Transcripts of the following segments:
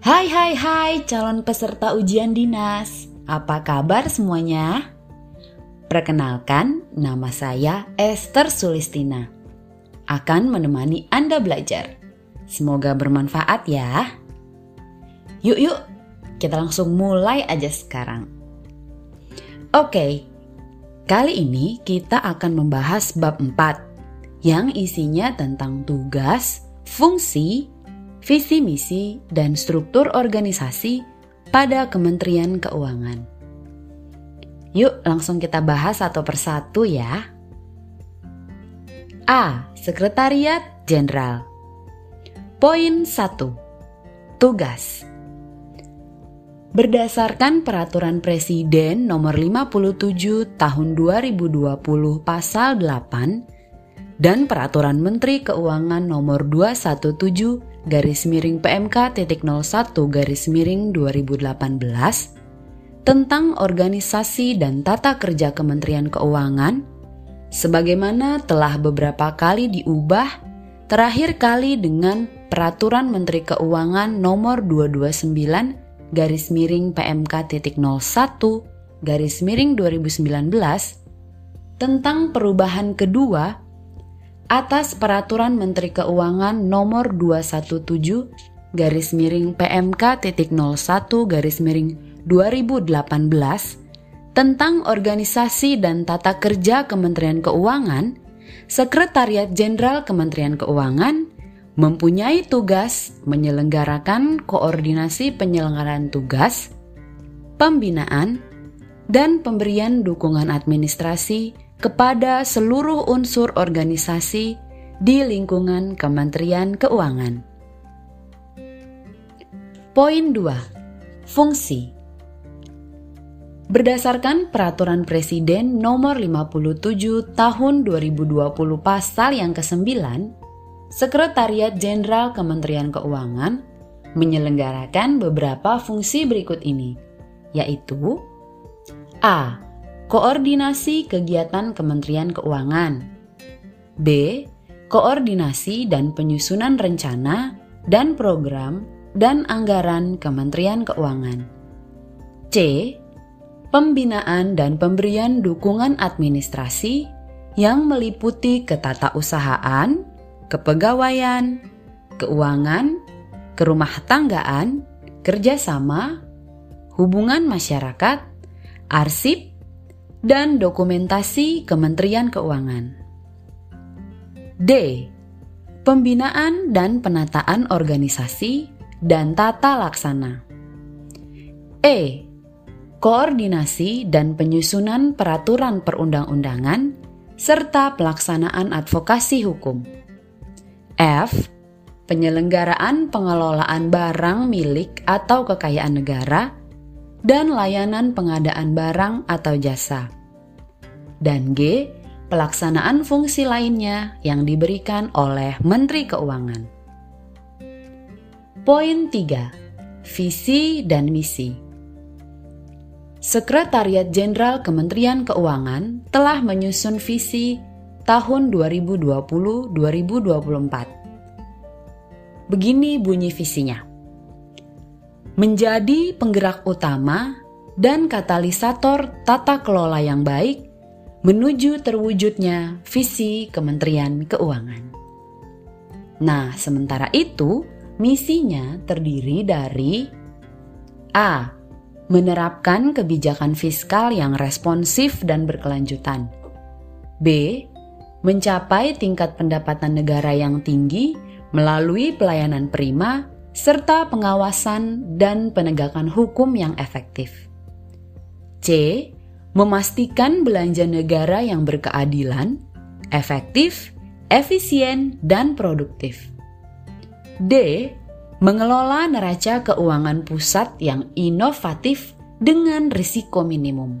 Hai hai hai calon peserta ujian dinas. Apa kabar semuanya? Perkenalkan, nama saya Esther Sulistina. Akan menemani Anda belajar. Semoga bermanfaat ya. Yuk yuk, kita langsung mulai aja sekarang. Oke, kali ini kita akan membahas bab 4 yang isinya tentang tugas, fungsi, visi misi, dan struktur organisasi pada Kementerian Keuangan. Yuk langsung kita bahas satu persatu ya. A. Sekretariat Jenderal Poin 1. Tugas Berdasarkan Peraturan Presiden Nomor 57 Tahun 2020 Pasal 8 dan Peraturan Menteri Keuangan Nomor 217 garis miring PMK titik 01 garis miring 2018 tentang organisasi dan tata kerja Kementerian Keuangan. Sebagaimana telah beberapa kali diubah terakhir kali dengan Peraturan Menteri Keuangan Nomor 229 garis miring PMK titik 01 garis miring 2019 tentang perubahan kedua atas Peraturan Menteri Keuangan Nomor 217 garis miring PMK titik 01 garis miring 2018 tentang organisasi dan tata kerja Kementerian Keuangan, Sekretariat Jenderal Kementerian Keuangan mempunyai tugas menyelenggarakan koordinasi penyelenggaraan tugas, pembinaan, dan pemberian dukungan administrasi kepada seluruh unsur organisasi di lingkungan Kementerian Keuangan. Poin 2. Fungsi Berdasarkan Peraturan Presiden Nomor 57 Tahun 2020 Pasal yang ke-9, Sekretariat Jenderal Kementerian Keuangan menyelenggarakan beberapa fungsi berikut ini, yaitu A koordinasi kegiatan Kementerian Keuangan. B. Koordinasi dan penyusunan rencana dan program dan anggaran Kementerian Keuangan. C. Pembinaan dan pemberian dukungan administrasi yang meliputi ketatausahaan, kepegawaian, keuangan, kerumah tanggaan, kerjasama, hubungan masyarakat, arsip, dan dokumentasi Kementerian Keuangan. D. Pembinaan dan penataan organisasi dan tata laksana. E. Koordinasi dan penyusunan peraturan perundang-undangan serta pelaksanaan advokasi hukum. F. Penyelenggaraan pengelolaan barang milik atau kekayaan negara dan layanan pengadaan barang atau jasa. Dan G, pelaksanaan fungsi lainnya yang diberikan oleh Menteri Keuangan. Poin 3. Visi dan misi. Sekretariat Jenderal Kementerian Keuangan telah menyusun visi tahun 2020-2024. Begini bunyi visinya menjadi penggerak utama dan katalisator tata kelola yang baik menuju terwujudnya visi Kementerian Keuangan. Nah, sementara itu, misinya terdiri dari A. Menerapkan kebijakan fiskal yang responsif dan berkelanjutan. B. Mencapai tingkat pendapatan negara yang tinggi melalui pelayanan prima serta pengawasan dan penegakan hukum yang efektif. C. Memastikan belanja negara yang berkeadilan, efektif, efisien, dan produktif. D. Mengelola neraca keuangan pusat yang inovatif dengan risiko minimum.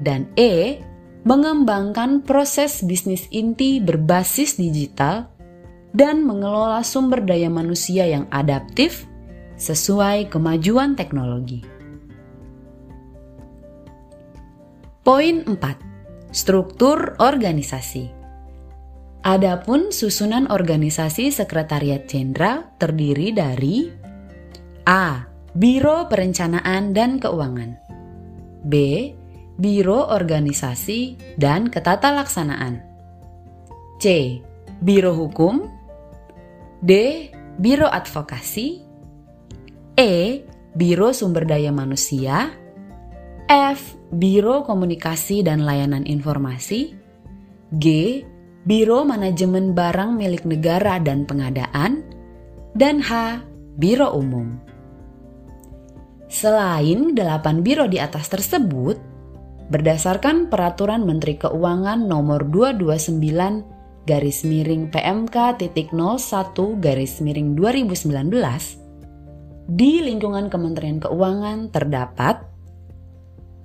Dan E. Mengembangkan proses bisnis inti berbasis digital dan mengelola sumber daya manusia yang adaptif sesuai kemajuan teknologi. Poin 4. Struktur organisasi. Adapun susunan organisasi Sekretariat Jenderal terdiri dari A. Biro Perencanaan dan Keuangan B. Biro Organisasi dan Ketatalaksanaan C. Biro Hukum D. Biro Advokasi E. Biro Sumber Daya Manusia F. Biro Komunikasi dan Layanan Informasi G. Biro Manajemen Barang Milik Negara dan Pengadaan dan H. Biro Umum. Selain delapan biro di atas tersebut, berdasarkan Peraturan Menteri Keuangan Nomor 229 garis miring PMK titik 01 garis miring 2019, di lingkungan Kementerian Keuangan terdapat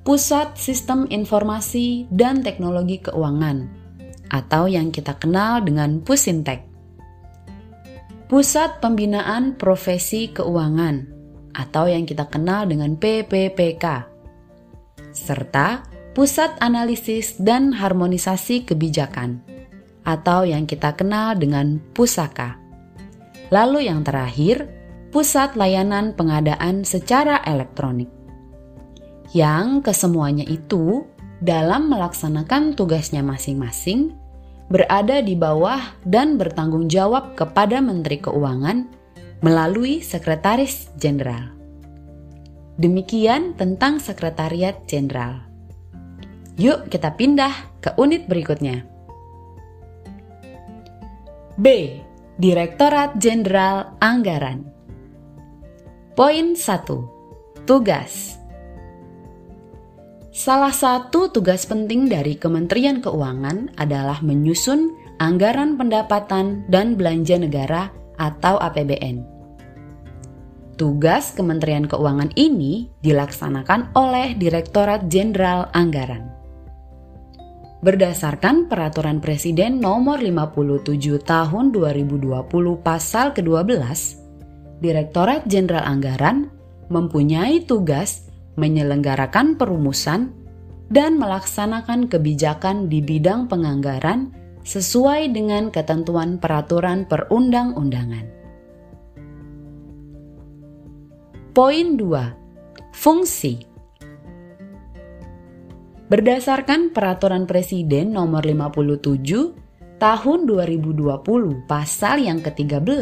Pusat Sistem Informasi dan Teknologi Keuangan atau yang kita kenal dengan Pusintek. Pusat Pembinaan Profesi Keuangan atau yang kita kenal dengan PPPK, serta Pusat Analisis dan Harmonisasi Kebijakan atau yang kita kenal dengan Pusaka. Lalu yang terakhir, Pusat Layanan Pengadaan secara Elektronik. Yang kesemuanya itu dalam melaksanakan tugasnya masing-masing berada di bawah dan bertanggung jawab kepada Menteri Keuangan melalui Sekretaris Jenderal. Demikian tentang Sekretariat Jenderal. Yuk kita pindah ke unit berikutnya. B. Direktorat Jenderal Anggaran Poin 1. Tugas Salah satu tugas penting dari Kementerian Keuangan adalah menyusun anggaran pendapatan dan belanja negara atau APBN. Tugas Kementerian Keuangan ini dilaksanakan oleh Direktorat Jenderal Anggaran. Berdasarkan Peraturan Presiden Nomor 57 Tahun 2020 Pasal ke-12, Direktorat Jenderal Anggaran mempunyai tugas menyelenggarakan perumusan dan melaksanakan kebijakan di bidang penganggaran sesuai dengan ketentuan peraturan perundang-undangan. Poin 2. Fungsi Berdasarkan Peraturan Presiden Nomor 57 Tahun 2020 Pasal yang ke-13,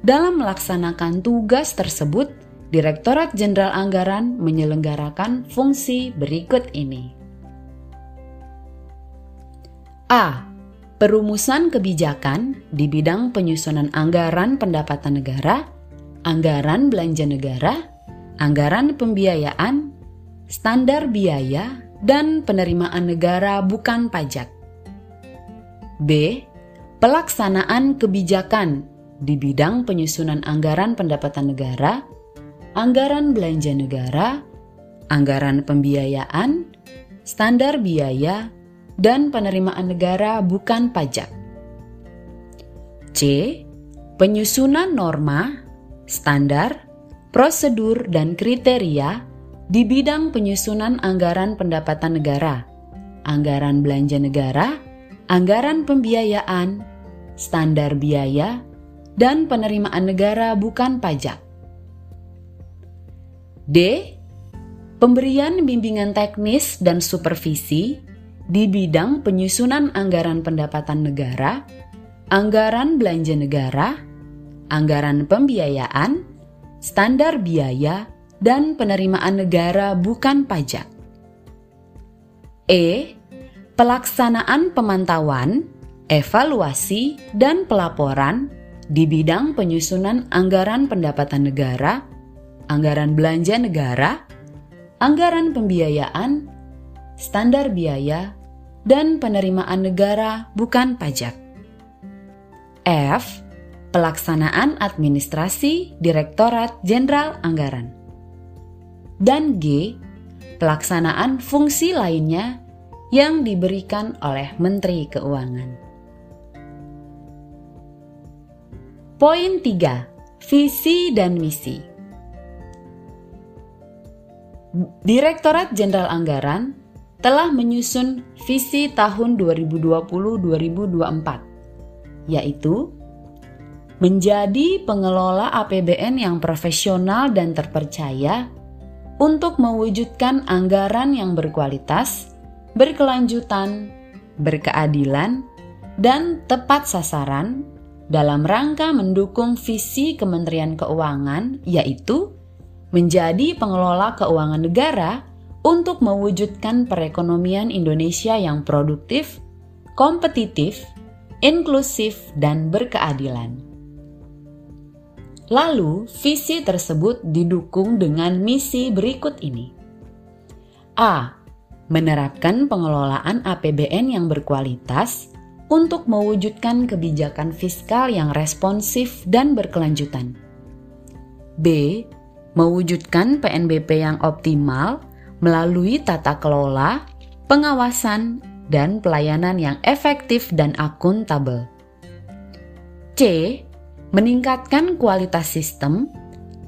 dalam melaksanakan tugas tersebut, Direktorat Jenderal Anggaran menyelenggarakan fungsi berikut ini. A. Perumusan kebijakan di bidang penyusunan anggaran pendapatan negara, anggaran belanja negara, anggaran pembiayaan, standar biaya, dan penerimaan negara bukan pajak. B. Pelaksanaan kebijakan di bidang penyusunan anggaran pendapatan negara, anggaran belanja negara, anggaran pembiayaan, standar biaya, dan penerimaan negara bukan pajak. C. Penyusunan norma, standar, prosedur, dan kriteria di bidang penyusunan anggaran pendapatan negara, anggaran belanja negara, anggaran pembiayaan, standar biaya, dan penerimaan negara bukan pajak. D. Pemberian bimbingan teknis dan supervisi di bidang penyusunan anggaran pendapatan negara, anggaran belanja negara, anggaran pembiayaan, standar biaya, dan penerimaan negara bukan pajak. E. Pelaksanaan pemantauan, evaluasi, dan pelaporan di bidang penyusunan anggaran pendapatan negara, anggaran belanja negara, anggaran pembiayaan, standar biaya, dan penerimaan negara bukan pajak. F. Pelaksanaan administrasi Direktorat Jenderal Anggaran. Dan G. Pelaksanaan fungsi lainnya yang diberikan oleh Menteri Keuangan. Poin 3. Visi dan misi. Direktorat Jenderal Anggaran telah menyusun visi tahun 2020-2024, yaitu menjadi pengelola APBN yang profesional dan terpercaya untuk mewujudkan anggaran yang berkualitas, berkelanjutan, berkeadilan, dan tepat sasaran dalam rangka mendukung visi Kementerian Keuangan, yaitu menjadi pengelola keuangan negara untuk mewujudkan perekonomian Indonesia yang produktif, kompetitif, inklusif, dan berkeadilan. Lalu, visi tersebut didukung dengan misi berikut ini: a. Menerapkan pengelolaan APBN yang berkualitas untuk mewujudkan kebijakan fiskal yang responsif dan berkelanjutan. B. Mewujudkan PNBP yang optimal melalui tata kelola, pengawasan, dan pelayanan yang efektif dan akuntabel. C meningkatkan kualitas sistem,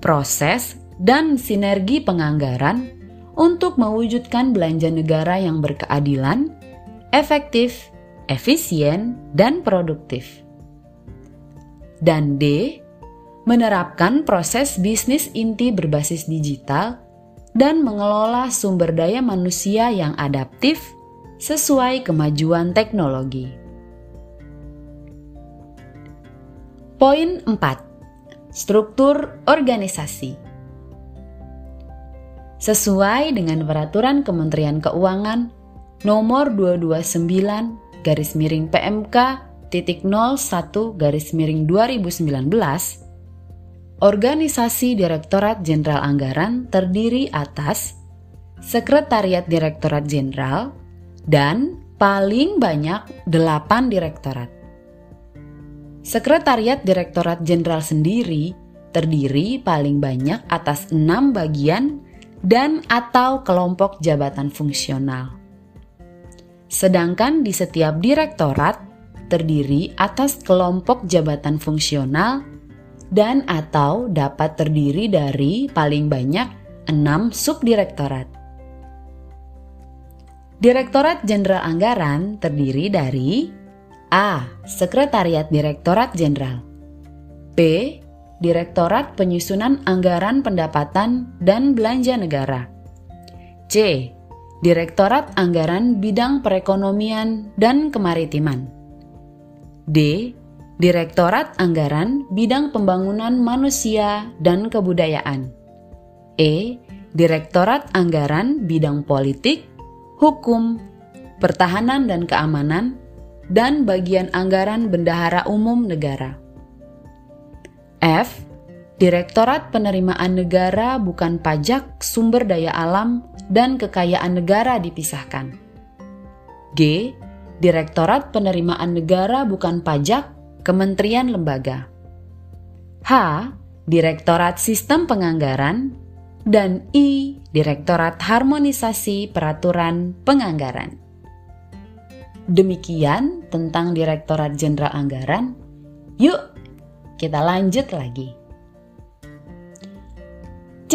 proses, dan sinergi penganggaran untuk mewujudkan belanja negara yang berkeadilan, efektif, efisien, dan produktif. Dan D, menerapkan proses bisnis inti berbasis digital dan mengelola sumber daya manusia yang adaptif sesuai kemajuan teknologi. Poin 4. Struktur organisasi. Sesuai dengan peraturan Kementerian Keuangan nomor 229 garis miring PMK titik 01 garis miring 2019 Organisasi Direktorat Jenderal Anggaran terdiri atas Sekretariat Direktorat Jenderal dan paling banyak 8 direktorat. Sekretariat Direktorat Jenderal sendiri terdiri paling banyak atas enam bagian dan atau kelompok jabatan fungsional. Sedangkan di setiap direktorat terdiri atas kelompok jabatan fungsional dan atau dapat terdiri dari paling banyak enam subdirektorat. Direktorat Jenderal Anggaran terdiri dari A. Sekretariat Direktorat Jenderal B. Direktorat Penyusunan Anggaran Pendapatan dan Belanja Negara C. Direktorat Anggaran Bidang Perekonomian dan Kemaritiman D. Direktorat Anggaran Bidang Pembangunan Manusia dan Kebudayaan E. Direktorat Anggaran Bidang Politik, Hukum, Pertahanan dan Keamanan, dan bagian anggaran bendahara umum negara. F. Direktorat Penerimaan Negara bukan pajak sumber daya alam dan kekayaan negara dipisahkan. G. Direktorat Penerimaan Negara bukan pajak kementerian lembaga. H. Direktorat Sistem Penganggaran dan I. Direktorat Harmonisasi Peraturan Penganggaran. Demikian tentang Direktorat Jenderal Anggaran. Yuk, kita lanjut lagi. C.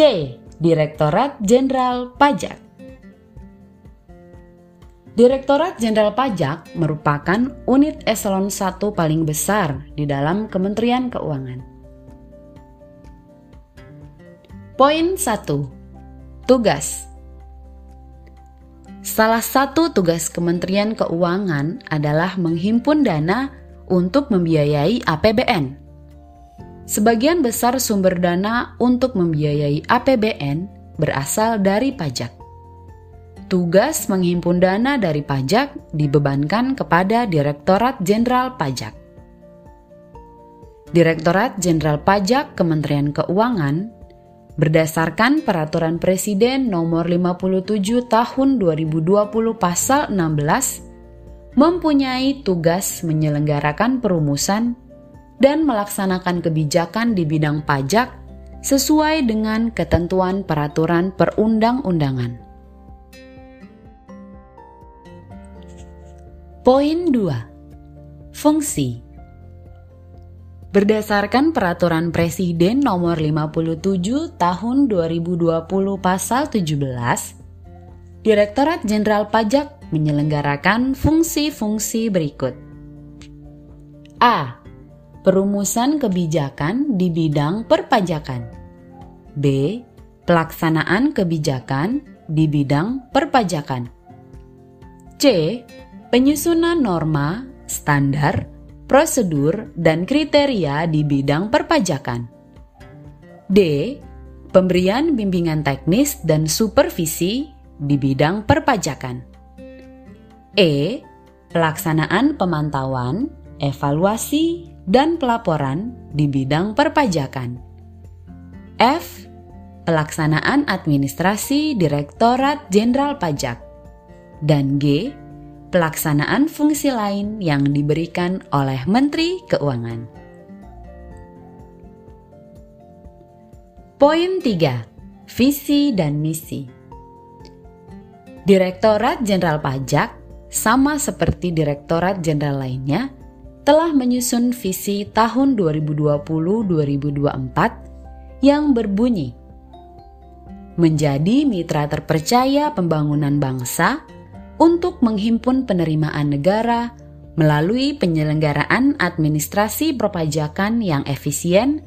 Direktorat Jenderal Pajak. Direktorat Jenderal Pajak merupakan unit eselon 1 paling besar di dalam Kementerian Keuangan. Poin 1. Tugas Salah satu tugas Kementerian Keuangan adalah menghimpun dana untuk membiayai APBN. Sebagian besar sumber dana untuk membiayai APBN berasal dari pajak. Tugas menghimpun dana dari pajak dibebankan kepada Direktorat Jenderal Pajak. Direktorat Jenderal Pajak Kementerian Keuangan Berdasarkan Peraturan Presiden Nomor 57 Tahun 2020 Pasal 16, mempunyai tugas menyelenggarakan perumusan dan melaksanakan kebijakan di bidang pajak sesuai dengan ketentuan peraturan perundang-undangan. Poin 2. Fungsi Berdasarkan Peraturan Presiden Nomor 57 Tahun 2020 Pasal 17, Direktorat Jenderal Pajak menyelenggarakan fungsi-fungsi berikut. A. Perumusan kebijakan di bidang perpajakan. B. Pelaksanaan kebijakan di bidang perpajakan. C. Penyusunan norma, standar, prosedur, dan kriteria di bidang perpajakan. D. Pemberian bimbingan teknis dan supervisi di bidang perpajakan. E. Pelaksanaan pemantauan, evaluasi, dan pelaporan di bidang perpajakan. F. Pelaksanaan administrasi Direktorat Jenderal Pajak. Dan G pelaksanaan fungsi lain yang diberikan oleh Menteri Keuangan. Poin 3. Visi dan misi. Direktorat Jenderal Pajak sama seperti direktorat jenderal lainnya telah menyusun visi tahun 2020-2024 yang berbunyi menjadi mitra terpercaya pembangunan bangsa untuk menghimpun penerimaan negara melalui penyelenggaraan administrasi perpajakan yang efisien,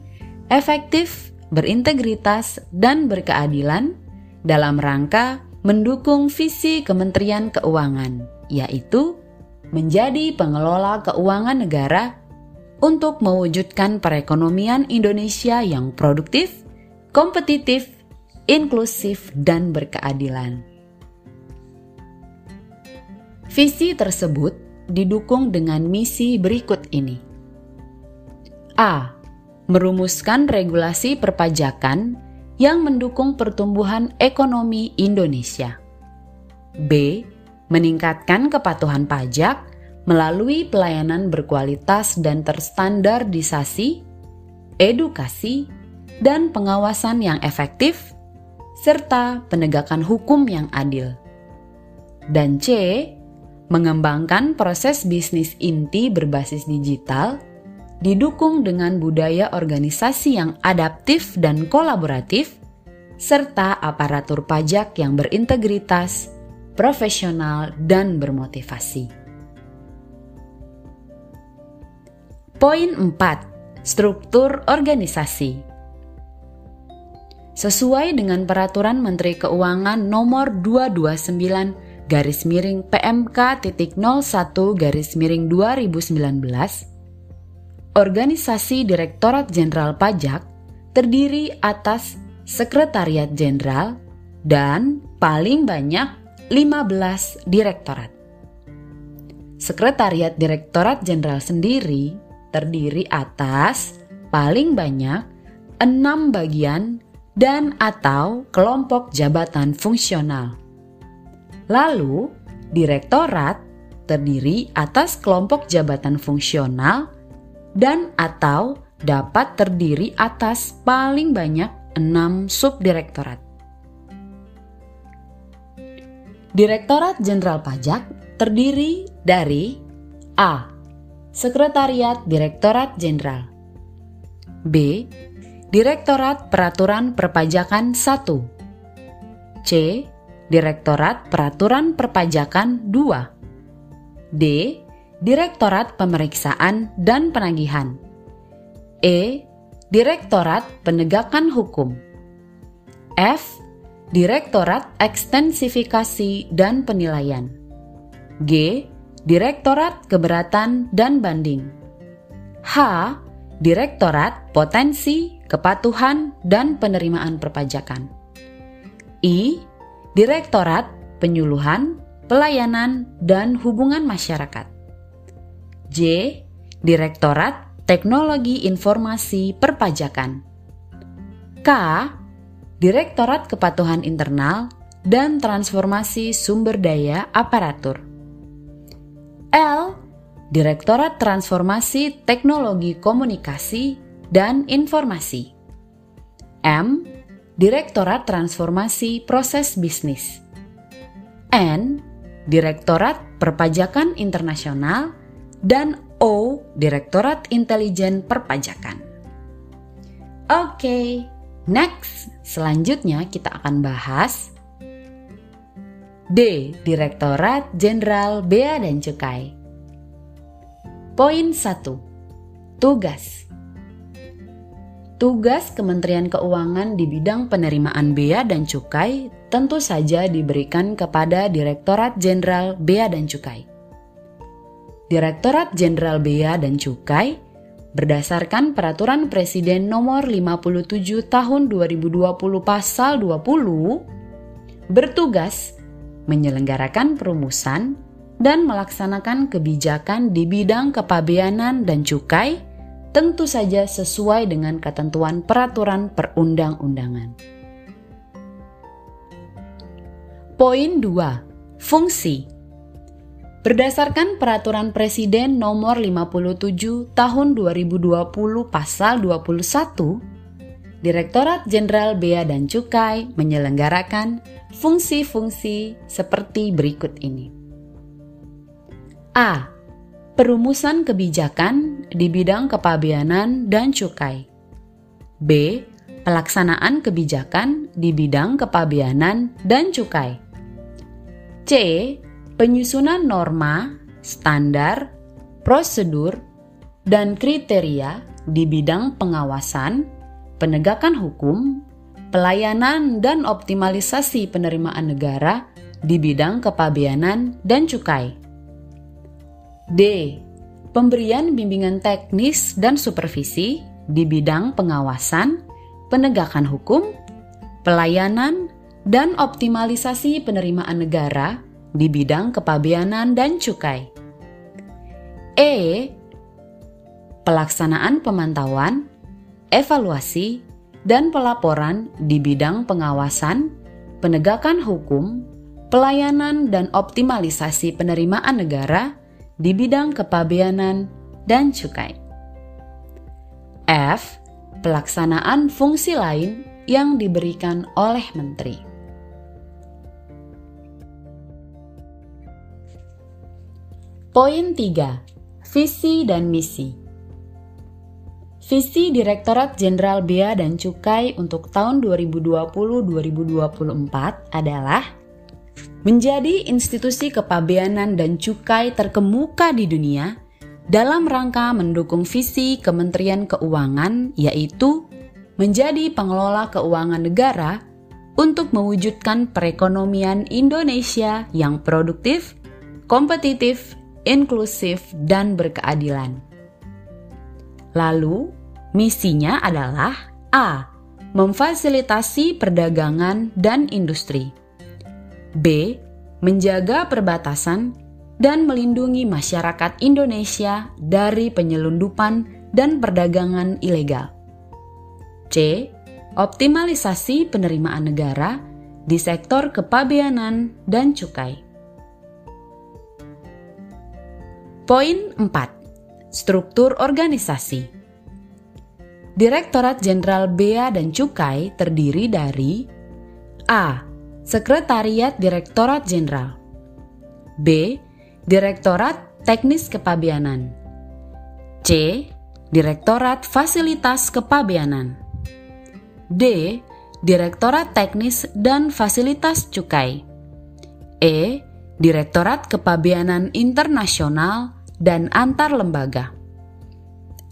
efektif, berintegritas, dan berkeadilan dalam rangka mendukung visi Kementerian Keuangan, yaitu menjadi pengelola keuangan negara untuk mewujudkan perekonomian Indonesia yang produktif, kompetitif, inklusif, dan berkeadilan. Visi tersebut didukung dengan misi berikut ini. A. Merumuskan regulasi perpajakan yang mendukung pertumbuhan ekonomi Indonesia. B. Meningkatkan kepatuhan pajak melalui pelayanan berkualitas dan terstandardisasi, edukasi, dan pengawasan yang efektif, serta penegakan hukum yang adil. Dan C mengembangkan proses bisnis inti berbasis digital, didukung dengan budaya organisasi yang adaptif dan kolaboratif, serta aparatur pajak yang berintegritas, profesional, dan bermotivasi. Poin 4. Struktur organisasi Sesuai dengan Peraturan Menteri Keuangan Nomor 229 garis miring PMK titik 01 garis miring 2019, Organisasi Direktorat Jenderal Pajak terdiri atas Sekretariat Jenderal dan paling banyak 15 direktorat. Sekretariat Direktorat Jenderal sendiri terdiri atas paling banyak 6 bagian dan atau kelompok jabatan fungsional Lalu, direktorat terdiri atas kelompok jabatan fungsional dan atau dapat terdiri atas paling banyak enam subdirektorat. Direktorat Jenderal Pajak terdiri dari A. Sekretariat Direktorat Jenderal B. Direktorat Peraturan Perpajakan 1 C. Direktorat Peraturan Perpajakan 2 D. Direktorat Pemeriksaan dan Penagihan E. Direktorat Penegakan Hukum F. Direktorat Ekstensifikasi dan Penilaian G. Direktorat Keberatan dan Banding H. Direktorat Potensi, Kepatuhan, dan Penerimaan Perpajakan I Direktorat Penyuluhan, Pelayanan, dan Hubungan Masyarakat. J. Direktorat Teknologi Informasi Perpajakan. K. Direktorat Kepatuhan Internal dan Transformasi Sumber Daya Aparatur. L. Direktorat Transformasi Teknologi Komunikasi dan Informasi. M Direktorat Transformasi Proses Bisnis. N. Direktorat Perpajakan Internasional dan O. Direktorat Intelijen Perpajakan. Oke, okay, next. Selanjutnya kita akan bahas D. Direktorat Jenderal Bea dan Cukai. Poin 1. Tugas Tugas Kementerian Keuangan di bidang penerimaan bea dan cukai tentu saja diberikan kepada Direktorat Jenderal Bea dan Cukai. Direktorat Jenderal Bea dan Cukai berdasarkan Peraturan Presiden Nomor 57 Tahun 2020 Pasal 20 bertugas menyelenggarakan perumusan dan melaksanakan kebijakan di bidang kepabeanan dan cukai tentu saja sesuai dengan ketentuan peraturan perundang-undangan. Poin 2. Fungsi Berdasarkan Peraturan Presiden Nomor 57 Tahun 2020 Pasal 21, Direktorat Jenderal Bea dan Cukai menyelenggarakan fungsi-fungsi seperti berikut ini. A. Perumusan kebijakan di bidang kepabeanan dan cukai. B. Pelaksanaan kebijakan di bidang kepabeanan dan cukai. C penyusunan norma, standar, prosedur, dan kriteria di bidang pengawasan, penegakan hukum, pelayanan dan optimalisasi penerimaan negara di bidang kepabeanan dan cukai. D. Pemberian bimbingan teknis dan supervisi di bidang pengawasan, penegakan hukum, pelayanan, dan optimalisasi penerimaan negara di bidang kepabeanan dan cukai. E. Pelaksanaan pemantauan, evaluasi, dan pelaporan di bidang pengawasan, penegakan hukum, pelayanan dan optimalisasi penerimaan negara di bidang kepabeanan dan cukai. F. Pelaksanaan fungsi lain yang diberikan oleh menteri. Poin 3. Visi dan misi. Visi Direktorat Jenderal Bea dan Cukai untuk tahun 2020-2024 adalah menjadi institusi kepabeanan dan cukai terkemuka di dunia dalam rangka mendukung visi Kementerian Keuangan yaitu menjadi pengelola keuangan negara untuk mewujudkan perekonomian Indonesia yang produktif, kompetitif, inklusif, dan berkeadilan. Lalu, misinya adalah A. Memfasilitasi perdagangan dan industri. B. Menjaga perbatasan dan melindungi masyarakat Indonesia dari penyelundupan dan perdagangan ilegal. C. Optimalisasi penerimaan negara di sektor kepabeanan dan cukai. Poin 4. Struktur organisasi. Direktorat Jenderal Bea dan Cukai terdiri dari A. Sekretariat Direktorat Jenderal B. Direktorat Teknis Kepabianan C. Direktorat Fasilitas Kepabianan D. Direktorat Teknis dan Fasilitas Cukai E. Direktorat Kepabianan Internasional dan antar lembaga.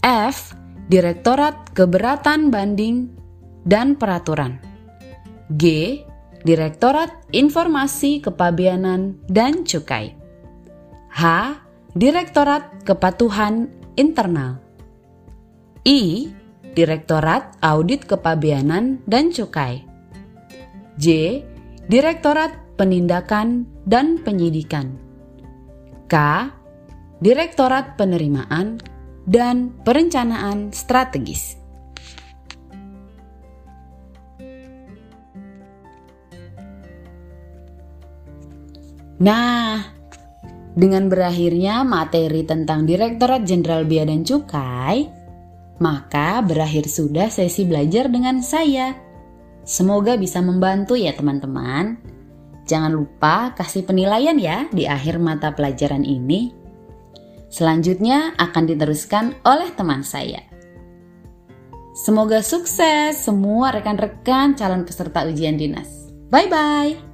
F. Direktorat Keberatan Banding dan Peraturan. G. Direktorat Informasi Kepabianan dan Cukai. H. Direktorat Kepatuhan Internal. I. Direktorat Audit Kepabianan dan Cukai. J. Direktorat Penindakan dan Penyidikan. K Direktorat Penerimaan, dan Perencanaan Strategis. Nah, dengan berakhirnya materi tentang Direktorat Jenderal Bea dan Cukai, maka berakhir sudah sesi belajar dengan saya. Semoga bisa membantu ya teman-teman. Jangan lupa kasih penilaian ya di akhir mata pelajaran ini. Selanjutnya akan diteruskan oleh teman saya. Semoga sukses semua rekan-rekan calon peserta ujian dinas. Bye bye.